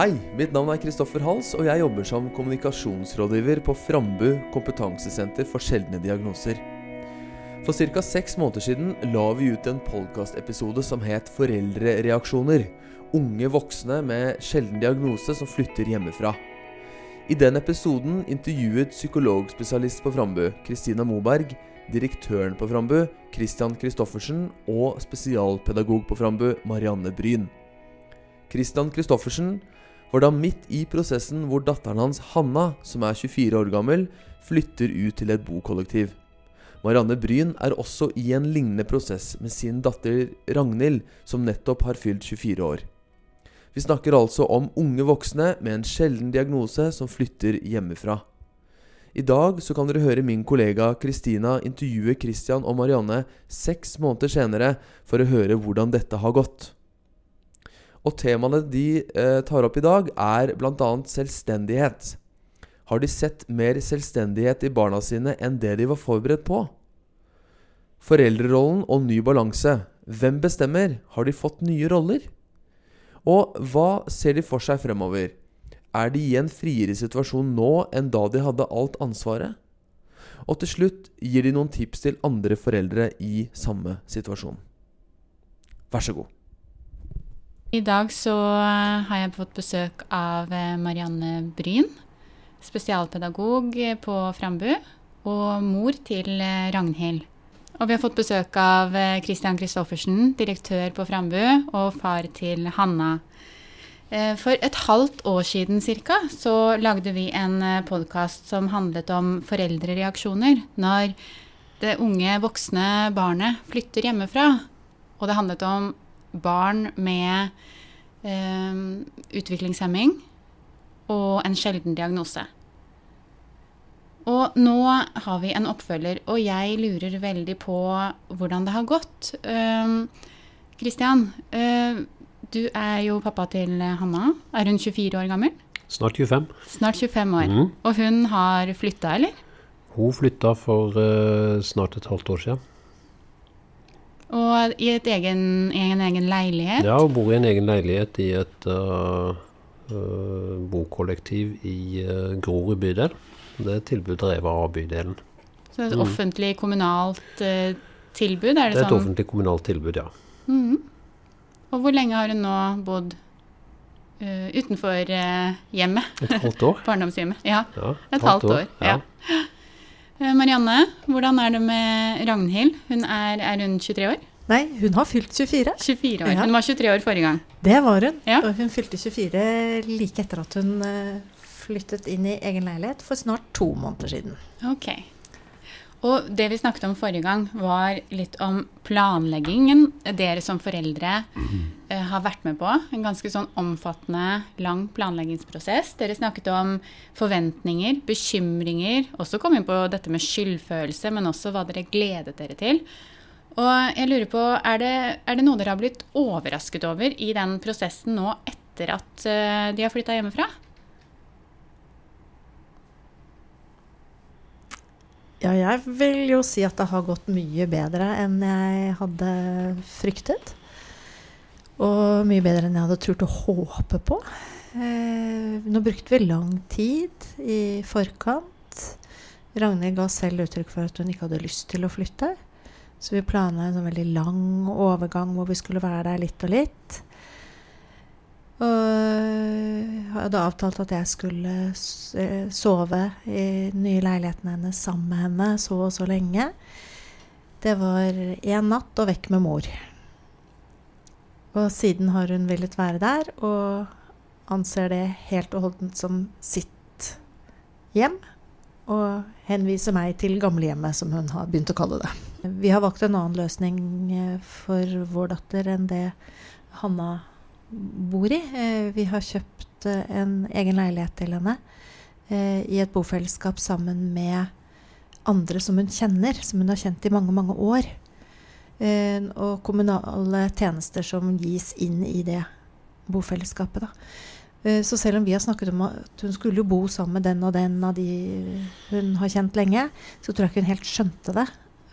Hei, mitt navn er Kristoffer Hals, og jeg jobber som kommunikasjonsrådgiver på Frambu kompetansesenter for sjeldne diagnoser. For ca. seks måneder siden la vi ut en podkastepisode som het Foreldrereaksjoner. Unge voksne med sjelden diagnose som flytter hjemmefra. I den episoden intervjuet psykologspesialist på Frambu, Kristina Moberg, direktøren på Frambu, Christian Christoffersen, og spesialpedagog på Frambu, Marianne Bryn. Christian Christoffersen var da midt i prosessen hvor datteren hans Hanna, som er 24 år gammel, flytter ut til et bokollektiv. Marianne Bryn er også i en lignende prosess med sin datter Ragnhild, som nettopp har fylt 24 år. Vi snakker altså om unge voksne med en sjelden diagnose som flytter hjemmefra. I dag så kan dere høre min kollega Kristina intervjue Christian og Marianne seks måneder senere for å høre hvordan dette har gått. Og temaene de eh, tar opp i dag, er bl.a. selvstendighet. Har de sett mer selvstendighet i barna sine enn det de var forberedt på? Foreldrerollen og ny balanse. Hvem bestemmer? Har de fått nye roller? Og hva ser de for seg fremover? Er de i en friere situasjon nå enn da de hadde alt ansvaret? Og til slutt gir de noen tips til andre foreldre i samme situasjon. Vær så god. I dag så eh, har jeg fått besøk av eh, Marianne Bryn, spesialpedagog på Frambu, og mor til eh, Ragnhild. Og vi har fått besøk av Christian Christoffersen, direktør på Frambu, og far til Hanna. For et halvt år siden cirka, så lagde vi en podkast som handlet om foreldrereaksjoner når det unge voksne barnet flytter hjemmefra. Og det handlet om barn med eh, utviklingshemming og en sjelden diagnose. Og nå har vi en oppfølger, og jeg lurer veldig på hvordan det har gått. Kristian, uh, uh, du er jo pappa til Hanna. Er hun 24 år gammel? Snart 25. Snart 25 år. Mm. Og hun har flytta, eller? Hun flytta for uh, snart et halvt år siden. Og i, egen, en egen leilighet? Ja, hun bor i en egen leilighet i et uh, uh, bokollektiv i uh, Grorud bydel. Det er et tilbud drevet av bydelen. Så det er et mm. offentlig, kommunalt uh, tilbud? Er det, det er et sånn? offentlig, kommunalt tilbud, ja. Mm. Og hvor lenge har hun nå bodd utenfor hjemmet? Et halvt år. Barndomshjemmet. Ja, ja, et, et halvt år. år. ja. ja. Eh, Marianne, hvordan er det med Ragnhild? Hun er, er, hun 23 år? Nei, hun har fylt 24. 24 år. Hun var 23 år forrige gang. Det var hun. Ja. Og hun fylte 24 like etter at hun eh, flyttet inn i egen leilighet for snart to måneder siden. Ok. Og det vi snakket om forrige gang, var litt om planleggingen dere som foreldre uh, har vært med på. En ganske sånn omfattende, lang planleggingsprosess. Dere snakket om forventninger, bekymringer. Også kom inn på dette med skyldfølelse, men også hva dere gledet dere til. Og jeg lurer på, er det, er det noe dere har blitt overrasket over i den prosessen nå etter at uh, de har flytta hjemmefra? Ja, jeg vil jo si at det har gått mye bedre enn jeg hadde fryktet. Og mye bedre enn jeg hadde turt å håpe på. Eh, nå brukte vi lang tid i forkant. Ragnhild ga selv uttrykk for at hun ikke hadde lyst til å flytte. Så vi planla en sånn veldig lang overgang hvor vi skulle være der litt og litt. Og hadde avtalt at jeg skulle eh, sove i den nye leiligheten hennes sammen med henne så og så lenge. Det var én natt og vekk med mor. Og siden har hun villet være der, og anser det helt og holdent som sitt hjem. Og henviser meg til gamlehjemmet, som hun har begynt å kalle det. Vi har valgt en annen løsning eh, for vår datter enn det Hanna bor i. Eh, vi har kjøpt eh, en egen leilighet til henne i et bofellesskap sammen med andre som hun kjenner, som hun har kjent i mange, mange år. Og kommunale tjenester som gis inn i det bofellesskapet. Da. Så selv om vi har snakket om at hun skulle bo sammen med den og den av de hun har kjent lenge, så tror jeg ikke hun helt skjønte det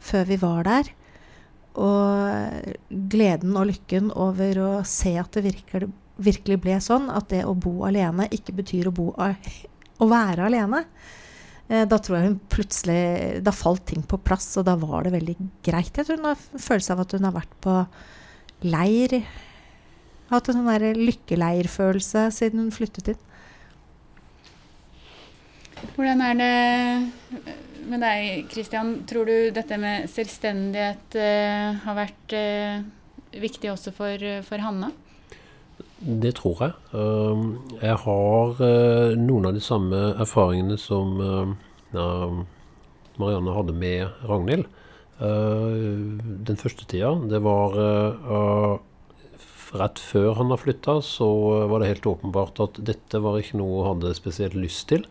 før vi var der. Og gleden og lykken over å se at det virker virkelig ble sånn at det å bo alene ikke betyr å, bo, å være alene. Eh, da tror jeg hun plutselig Da falt ting på plass, og da var det veldig greit. Jeg tror hun har følelse av at hun har vært på leir. Hatt en sånn lykkeleirfølelse siden hun flyttet inn. Hvordan er det med deg, Kristian? Tror du dette med selvstendighet uh, har vært uh, viktig også for, for Hanna? Det tror jeg. Uh, jeg har uh, noen av de samme erfaringene som uh, Marianne hadde med Ragnhild. den første tida, det var rett før han har flytta, så var det helt åpenbart at dette var ikke noe hun hadde spesielt lyst til.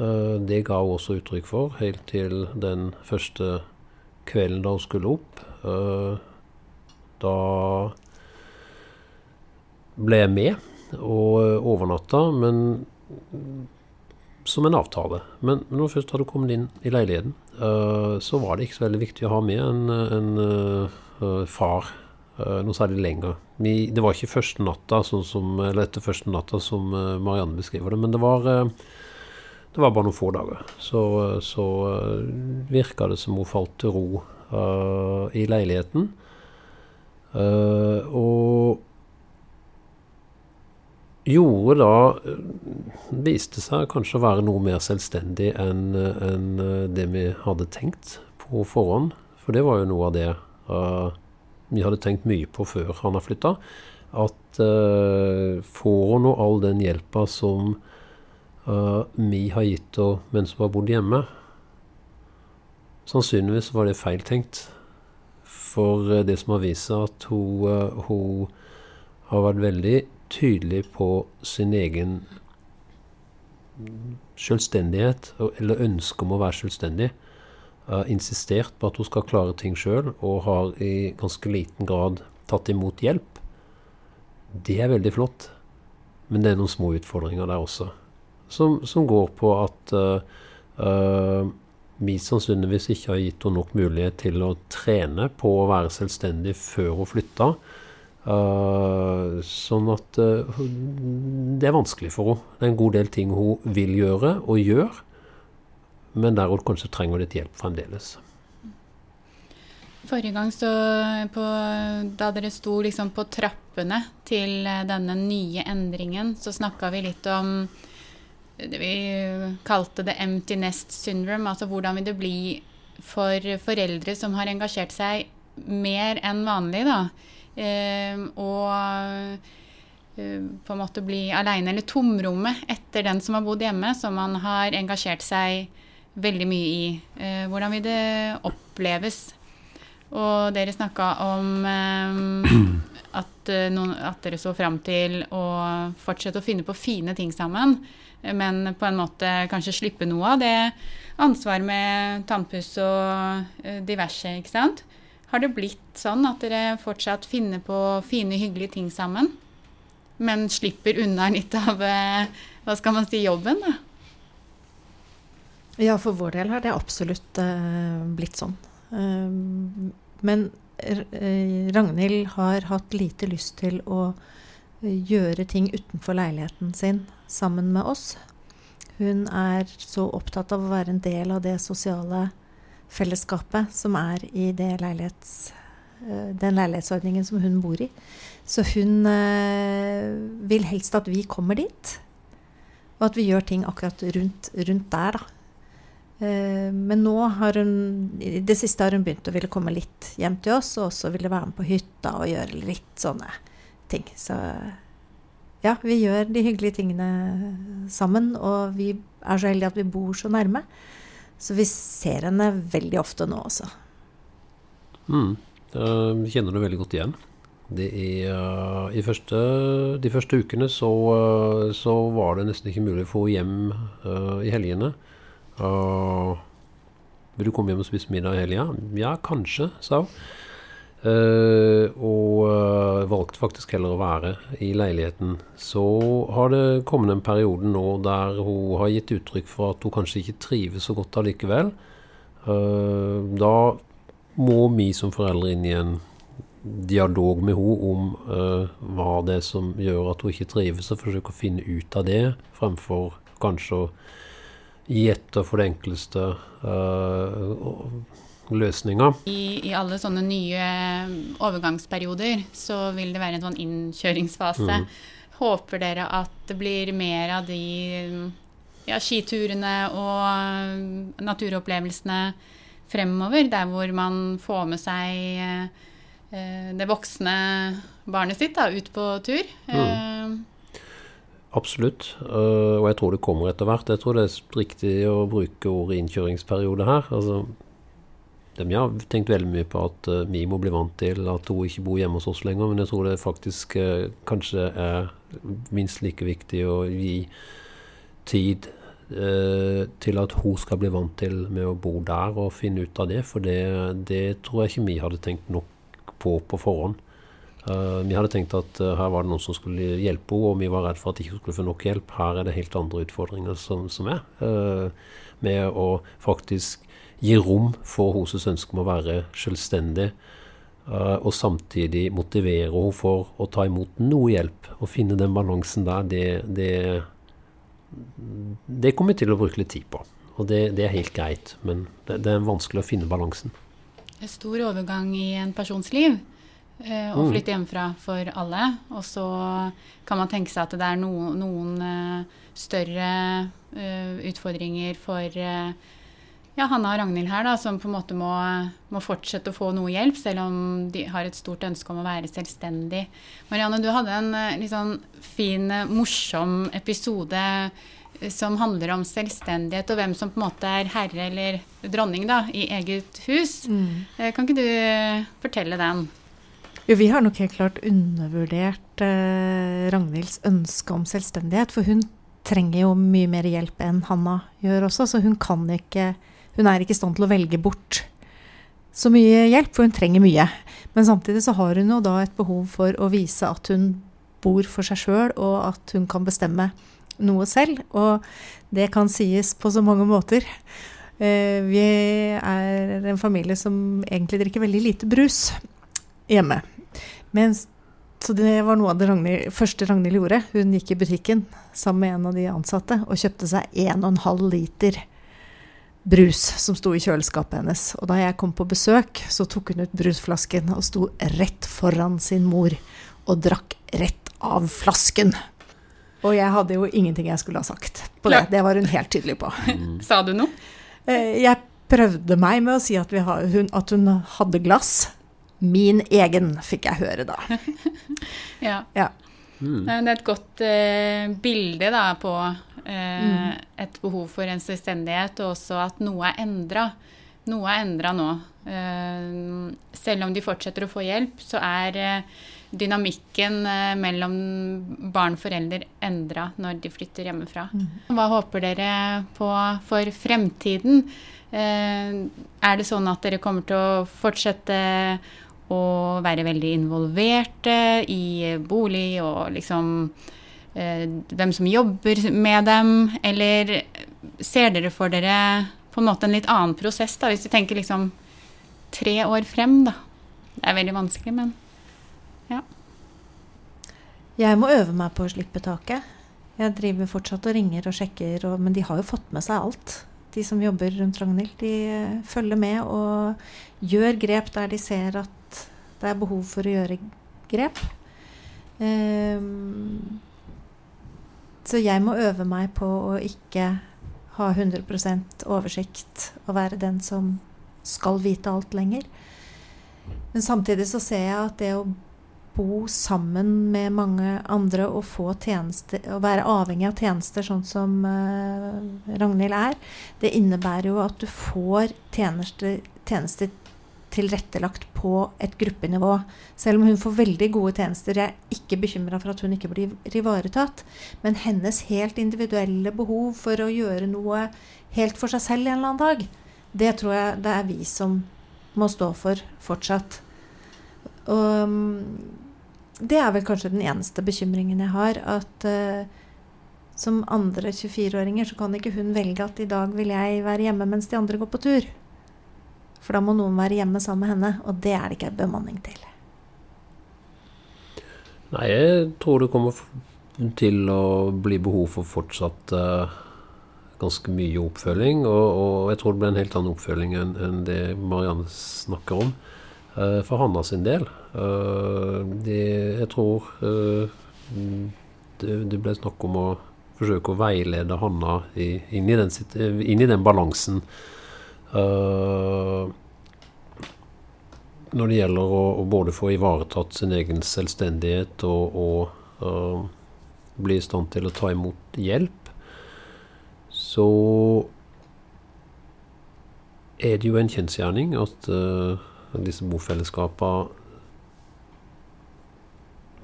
Eh, det ga hun også uttrykk for helt til den første kvelden da hun skulle opp. Eh, da ble jeg med og eh, overnatta, men som en avtale. Men når hun først hadde kommet inn i leiligheten, så var det ikke så veldig viktig å ha med en, en far noe særlig lenger. det var ikke første natta, sånn som, eller etter første natta som Marianne beskriver det, men det var det var bare noen få dager. Så, så virka det som hun falt til ro i leiligheten. Og gjorde da Viste seg kanskje å være noe mer selvstendig enn en det vi hadde tenkt på forhånd. For det var jo noe av det uh, vi hadde tenkt mye på før han har flytta. At uh, får hun nå all den hjelpa som uh, vi har gitt henne mens hun har bodd hjemme. Sannsynligvis var det feiltenkt. For uh, det som har vist seg, at hun, hun, har vært veldig tydelig på sin egen selvstendighet, eller ønske om å være selvstendig. Uh, insistert på at hun skal klare ting sjøl, og har i ganske liten grad tatt imot hjelp. Det er veldig flott, men det er noen små utfordringer der også som, som går på at uh, vi sannsynligvis ikke har gitt henne nok mulighet til å trene på å være selvstendig før hun flytta. Uh, sånn at uh, det er vanskelig for henne. Det er en god del ting hun vil gjøre og gjør, men der hun kanskje trenger litt hjelp fremdeles. Forrige gang, på, da dere sto liksom på trappene til denne nye endringen, så snakka vi litt om det vi kalte det empty nest syndrome. Altså hvordan vil det bli for foreldre som har engasjert seg mer enn vanlig, da. Eh, og eh, på en måte bli aleine, eller tomrommet etter den som har bodd hjemme, som man har engasjert seg veldig mye i. Eh, hvordan vil det oppleves? Og dere snakka om eh, at, eh, noen, at, dere så fram til å fortsette å finne på fine ting sammen men på en måte kanskje slippe noe av det ansvaret med tannpuss og diverse, ikke sant. Har det blitt sånn at dere fortsatt finner på fine, hyggelige ting sammen, men slipper unna litt av eh, hva skal man si, jobben, da? Ja, for vår del har det absolutt uh, blitt sånn. Uh, men Ragnhild har hatt lite lyst til å gjøre ting utenfor leiligheten sin sammen med oss. Hun er så opptatt av å være en del av det sosiale fellesskapet som er i leilighets, eh, den leilighetsordningen som hun bor i. Så hun øh, vil helst at vi kommer dit, og at vi gjør ting akkurat rundt, rundt der, da. Uh, men nå har hun i det siste har hun begynt å ville komme litt hjem til oss, og også ville være med på hytta og gjøre litt sånne ting. Så ja, vi gjør de hyggelige tingene sammen. Og vi er så heldige at vi bor så nærme. Så vi ser henne veldig ofte nå også. Mm. Jeg kjenner det veldig godt igjen. Er, uh, første, de første ukene så, uh, så, var det nesten ikke mulig å få hjem uh, i helgene. vil du komme hjem og spise middag i helga? Ja, kanskje, sa hun. Uh, og uh, valgte faktisk heller å være i leiligheten. Så har det kommet en periode nå der hun har gitt uttrykk for at hun kanskje ikke trives så godt allikevel. Uh, da må vi som foreldre inn i en dialog med henne om uh, hva det er som gjør at hun ikke trives, og forsøke å finne ut av det, fremfor kanskje å gi etter for det enkleste uh, løsninga. I, I, alle sånne nye overgangsperioder så vil det være en sånn innkjøringsfase. Mm. Håper dere at det blir mer av de ja, skiturene og naturopplevelsene fremover, der hvor man får med seg eh, det voksne barnet sitt da, ut på tur? Mm. Eh, Absolutt, uh, og jeg tror det kommer etter hvert. Jeg tror det er riktig å bruke ordet innkjøringsperiode her. Altså, vi har tenkt veldig mye på at uh, vi må bli vant til at hun ikke bor hjemme hos oss lenger, men jeg tror det faktisk uh, kanskje er minst like viktig å gi tid uh, til at hun skal bli vant til med å bo der og finne ut av det. For det, det tror jeg ikke vi hadde tenkt nok på på forhånd. vi hadde tenkt at her var det noen som skulle hjelpe henne, og vi var redd for at hun ikke skulle få nok hjelp. Her er det helt andre utfordringer som, som er. med å faktisk gi rom for hennes ønske om å være selvstendig, uh, og samtidig motivere henne for å ta imot noe hjelp. Å finne den balansen der, det, det, det kommer vi til å bruke litt tid på. Og det, det er helt greit, men det, det, er vanskelig å finne balansen. Det er stor overgang i en persons liv eh, å mm. flytte hjemmefra for alle. Og så kan man tenke seg at det er no, noen uh, større utfordringer for ja, Hanna og Ragnhild her, da, som på en måte må, må, fortsette å få noe hjelp, selv om de har et stort ønske om å være selvstendig. Marianne, du hadde en eh, litt sånn fin, eh, morsom episode eh, som handler om selvstendighet og hvem som på en måte er herre eller dronning da, i eget hus. Mm. Kan ikke du fortelle den? Jo, vi har nok helt klart undervurdert eh, Ragnhilds ønske om selvstendighet. For hun trenger jo mye mer hjelp enn Hanna gjør også, så hun kan ikke hun er ikke i stand til å velge bort så mye hjelp, for hun trenger mye. Men samtidig så har hun jo da et behov for å vise at hun bor for seg sjøl, og at hun kan bestemme noe selv. Og det kan sies på så mange måter. Eh, vi er en familie som egentlig drikker veldig lite brus hjemme. Mens, så det var noe av det Ragnhild, første Ragnhild gjorde. Hun gikk i butikken sammen med en av de ansatte og kjøpte seg 1,5 liter brus som sto i kjøleskapet hennes. Og da jeg kom på besøk, så tok hun ut brusflasken og sto rett foran sin mor og drakk rett av flasken. Og jeg hadde jo ingenting jeg skulle ha sagt på det. Det var hun helt tydelig på. Sa du noe? Eh, jeg prøvde meg med å si at, har, hun, at hun hadde glass. Min egen, fikk jeg høre da. ja. ja. Mm. Det er et godt uh, bilde da, på Eh, mm. Et behov for en selvstendighet, og også at noe er endra. Noe er endra nå. Eh, selv om de fortsetter å få hjelp, så er eh, dynamikken mellom barn og forelder endra når de flytter hjemmefra. Mm. Hva håper dere på for fremtiden? Er det sånn at dere kommer til å fortsette å være veldig involverte i bolig og liksom Eh, hvem som jobber med dem, eller ser dere for dere på en måte en litt annen prosess, da, hvis du tenker liksom tre år frem, da? Det er veldig vanskelig, men ja. Jeg må øve meg på å slippe taket. Jeg driver fortsatt og ringer og sjekker, og, men de har jo fått med seg alt. De som jobber rundt Ragnhild. De uh, følger med og gjør grep der de ser at det er behov for å gjøre grep. Um, så jeg må øve meg på å ikke ha 100% oversikt og være den som skal vite alt lenger. Men samtidig så ser jeg at det å bo sammen med mange andre og få tjenester, og være avhengig av tjenester sånn som uh, Ragnhild er, det innebærer jo at du får tjenester, tjenester tilrettelagt på et gruppenivå. Selv om hun får veldig gode tjenester. Jeg er ikke bekymra for at hun ikke blir ivaretatt. Men hennes helt individuelle behov for å gjøre noe helt for seg selv en eller annen dag, det tror jeg det er vi som må stå for fortsatt. Og mm, det er vel kanskje den eneste bekymringen jeg har. At uh, som andre 24-åringer så kan ikke hun velge at i dag vil jeg være hjemme mens de andre går på tur. For da må noen være hjemme sammen med henne, og det er det ikke bemanning til. Nei, jeg tror det kommer til å bli behov for fortsatt uh, ganske mye oppfølging. Og, og, jeg tror det blir en helt annen oppfølging enn, det Marianne snakker om. Uh, for Hanna sin del. Det, jeg tror det, ble snakk om å forsøke å veilede Hanna inn, i den, inn, i den, balansen. Uh, når det gjelder å, å, både få ivaretatt sin egen selvstendighet og, og uh, bli i stand til å ta imot hjelp, så er det jo en kjensgjerning at uh, disse bofellesskapene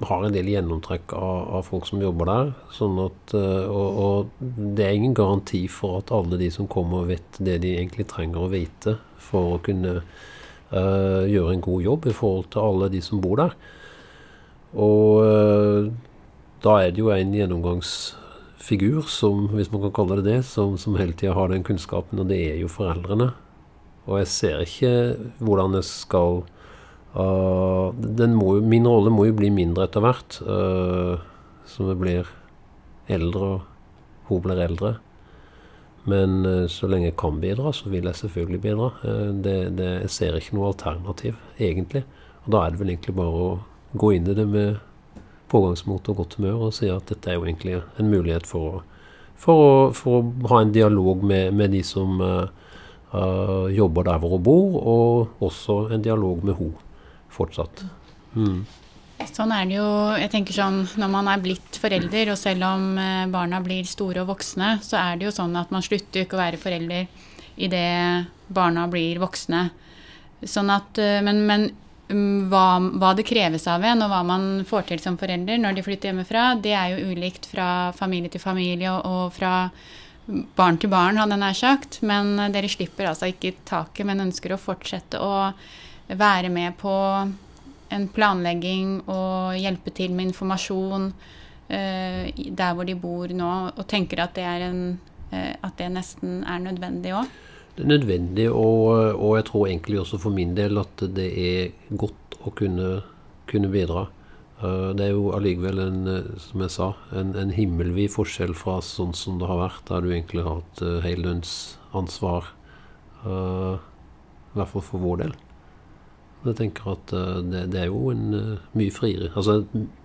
har en del gjennomtrekk av, av, folk som jobber der. Sånn at, uh, og, og, det er ingen garanti for at alle de som kommer, vet det de egentlig trenger å vite for å kunne uh, gjøre en god jobb i forhold til alle de som bor der. Og uh, da er det jo en gjennomgangsfigur, som, hvis man kan kalle det det, som, som hele tida har den kunnskapen, og det er jo foreldrene. Og jeg ser ikke hvordan jeg skal Uh, må, min rolle må jo bli mindre etter hvert uh, som jeg blir eldre og hun blir eldre. Men uh, så lenge jeg kan bidra, så vil jeg selvfølgelig bidra. Det, det, jeg ser ikke noe alternativ, egentlig. Og da er det vel egentlig bare å gå inn i det med pågangsmot og godt humør og si at dette er jo egentlig en mulighet for å, for å, for å ha en dialog med, med de som jobber der hvor hun bor, og også en dialog med henne fortsatt. Mm. Sånn er det jo. Jeg tenker sånn, Når man er blitt forelder, og selv om eh, barna blir store og voksne, så er det jo sånn at man slutter ikke å være forelder idet barna blir voksne. Sånn at, eh, men, men mm, hva, hva, det kreves av en, og hva man får til som forelder når de flytter hjemmefra, det er jo ulikt fra familie til familie og, fra barn til barn, hadde jeg nær sagt. Men eh, dere slipper altså ikke taket, men ønsker å fortsette å være med på en planlegging og hjelpe til med informasjon uh, der hvor de bor nå, og tenker at det, en, uh, at det nesten er nødvendig òg? Det er nødvendig, og, og, jeg tror egentlig også for min del at det er godt å kunne, kunne bidra. Uh, det er jo allikevel en, som jeg sa, en, en himmelvid forskjell fra sånn som det har vært, der du egentlig har hatt heldøgnsansvar. I hvert fall for vår del. Jeg tenker at eh, det, det er jo en uh, mye friere Altså,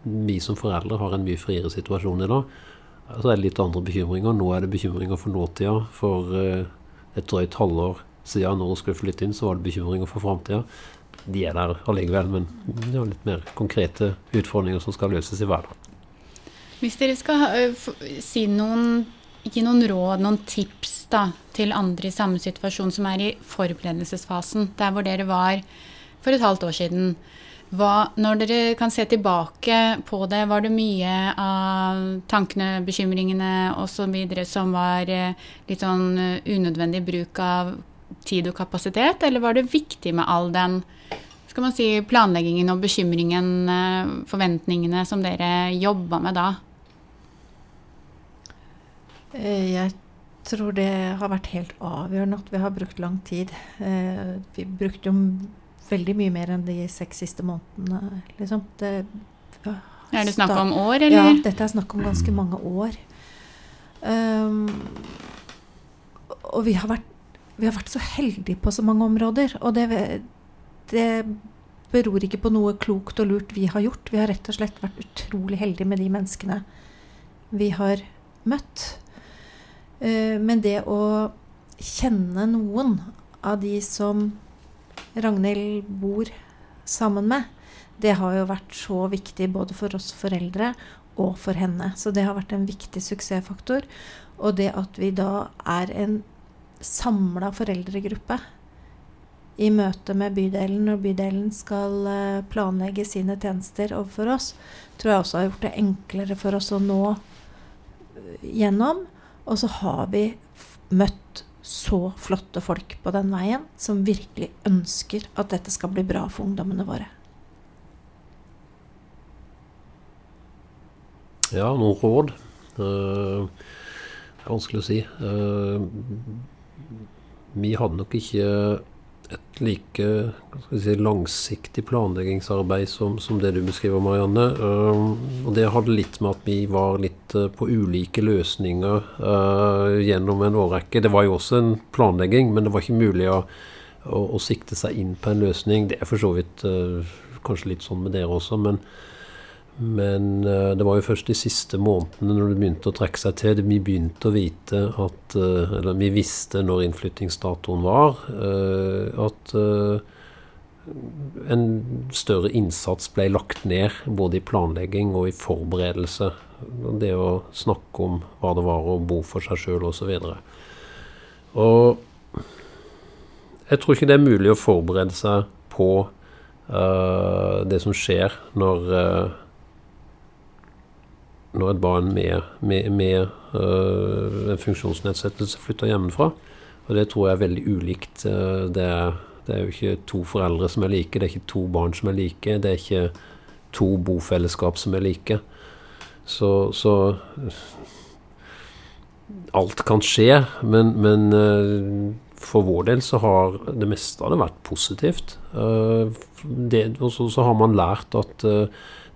vi som foreldre har en mye friere situasjon i dag. Så er det litt andre bekymringer. Nå er det bekymringer for nåtida. For uh, et drøyt halvår siden når hun skulle flytte inn, så var det bekymringer for framtida. De er der allikevel, men det er litt mer konkrete utfordringer som skal løses i hverdagen. Hvis dere skal si noen, gi noen råd, noen tips da, til andre i samme situasjon som er i forberedelsesfasen, der hvor dere var for et halvt år siden. Hva, når dere kan se tilbake på det, var det mye av tankene, bekymringene osv. som var eh, litt sånn eh, unødvendig bruk av tid og kapasitet, eller var det viktig med all den skal man si, planleggingen og bekymringen, eh, forventningene som dere jobba med da? Jeg tror det har vært helt avgjørende at vi har brukt lang tid. Vi brukte jo veldig mye mer enn de seks siste månedene, liksom. Det, ja, er det snakk om år, eller? Ja, dette er snakk om ganske mange år. Um, og vi har, vært, vi har, vært, så heldige på så mange områder. Og det, det beror ikke på noe klokt og lurt vi har gjort. Vi har rett og slett vært utrolig heldige med de menneskene vi har møtt. Uh, men det å kjenne noen av de som Ragnhild bor sammen med, det har jo vært så viktig både for oss foreldre og for henne. Så det har vært en viktig suksessfaktor. Og det at vi da er en samla foreldregruppe i møte med bydelen når bydelen skal eh, planlegge sine tjenester overfor oss, tror jeg også har gjort det enklere for oss å nå eh, gjennom. Og så har vi møtt så flotte folk på den veien som virkelig ønsker at dette skal bli bra for ungdommene våre. Ja, noen råd. Er vanskelig å si. Uh, vi hadde nok ikke et like si, langsiktig planleggingsarbeid som, som, det du beskriver, Marianne. Uh, og det hadde litt med at vi var litt uh, på ulike løsninger uh, gjennom en årrekke. Det var jo også en planlegging, men det var ikke mulig å, å, å sikte seg inn på en løsning. Det er for så vidt kanskje litt sånn med dere også, men men uh, det var jo først de siste månedene når det begynte å trekke seg til, vi begynte å vite at uh, Eller vi visste når innflyttingsdatoen var, uh, at en større innsats ble lagt ned både i planlegging og i forberedelse. Det å snakke om hva det var å bo for seg sjøl osv. Og, og jeg tror ikke det er mulig å forberede seg på det som skjer når når et barn med, med, med en funksjonsnedsettelse flytter hjemmefra. Og det tror jeg er veldig ulikt. Uh, det, er, det, er, jo ikke to foreldre som er like, det er ikke to barn som er like, det er ikke to bofellesskap som er like. Så, så Alt kan skje, men, men uh, for vår del så har det meste av det vært positivt. Og så, har man lært at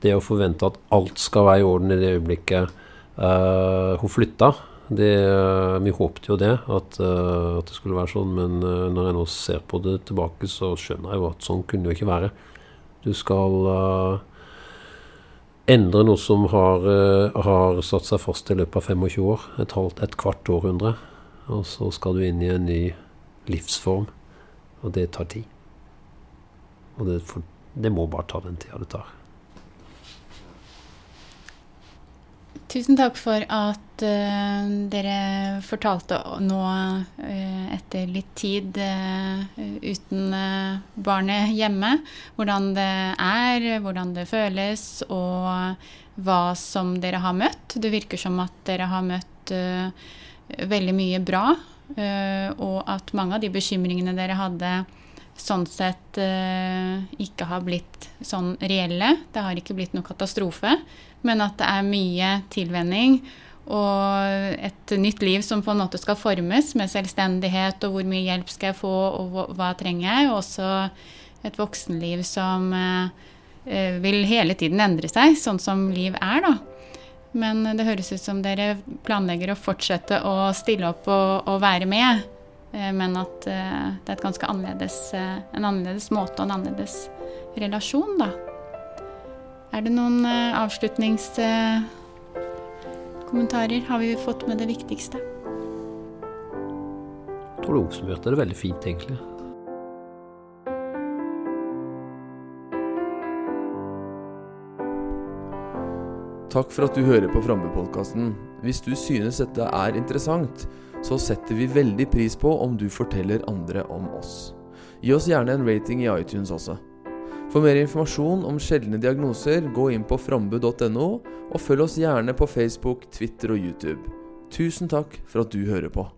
det å forvente at alt skal være i orden i det øyeblikket uh, hun flytta det, uh, Vi håpet jo det, at, uh, at, det skulle være sånn, men når jeg nå ser på det tilbake, så skjønner jeg jo at sånn kunne det jo ikke være. Du skal endre noe som har, har, satt seg fast i løpet av 25 år, et, halvt, et kvart århundre. Og så skal du inn i en ny livsform, og det tar tid. Og det, for, det må bare ta den tida det tar. Tusen takk for at uh, dere fortalte nå, uh, etter litt tid uh, uten barnet hjemme, hvordan det er, hvordan det føles, og hva som dere har møtt. Det virker som at dere har møtt veldig mye bra, og at mange av de bekymringene dere hadde, sånn sett ikke har blitt sånn reelle. Det har ikke blitt noe katastrofe men at det er mye tilvenning og et nytt liv som på en måte skal formes med selvstendighet, og hvor mye hjelp skal jeg få, og hva, trenger jeg? Og også et voksenliv som eh, vil hele tiden endre seg, sånn som liv er, da. Men det høres ut som dere planlegger å fortsette å stille opp og, og være med. Eh, men at eh, det er et ganske annerledes, eh, en annerledes måte og en annerledes relasjon, da. Er det noen avslutningskommentarer? Har vi fått med det viktigste? Jeg tror du oppsummerte det veldig fint, egentlig. Takk for at du hører på Frambø-podkasten. Hvis du synes dette er interessant, så setter vi veldig pris på om du forteller andre om oss. Gi oss gjerne en rating i iTunes også. For mer informasjon om sjeldne diagnoser, gå inn på frambu.no, og følg oss gjerne på Facebook, Twitter og YouTube. Tusen takk for at du hører på.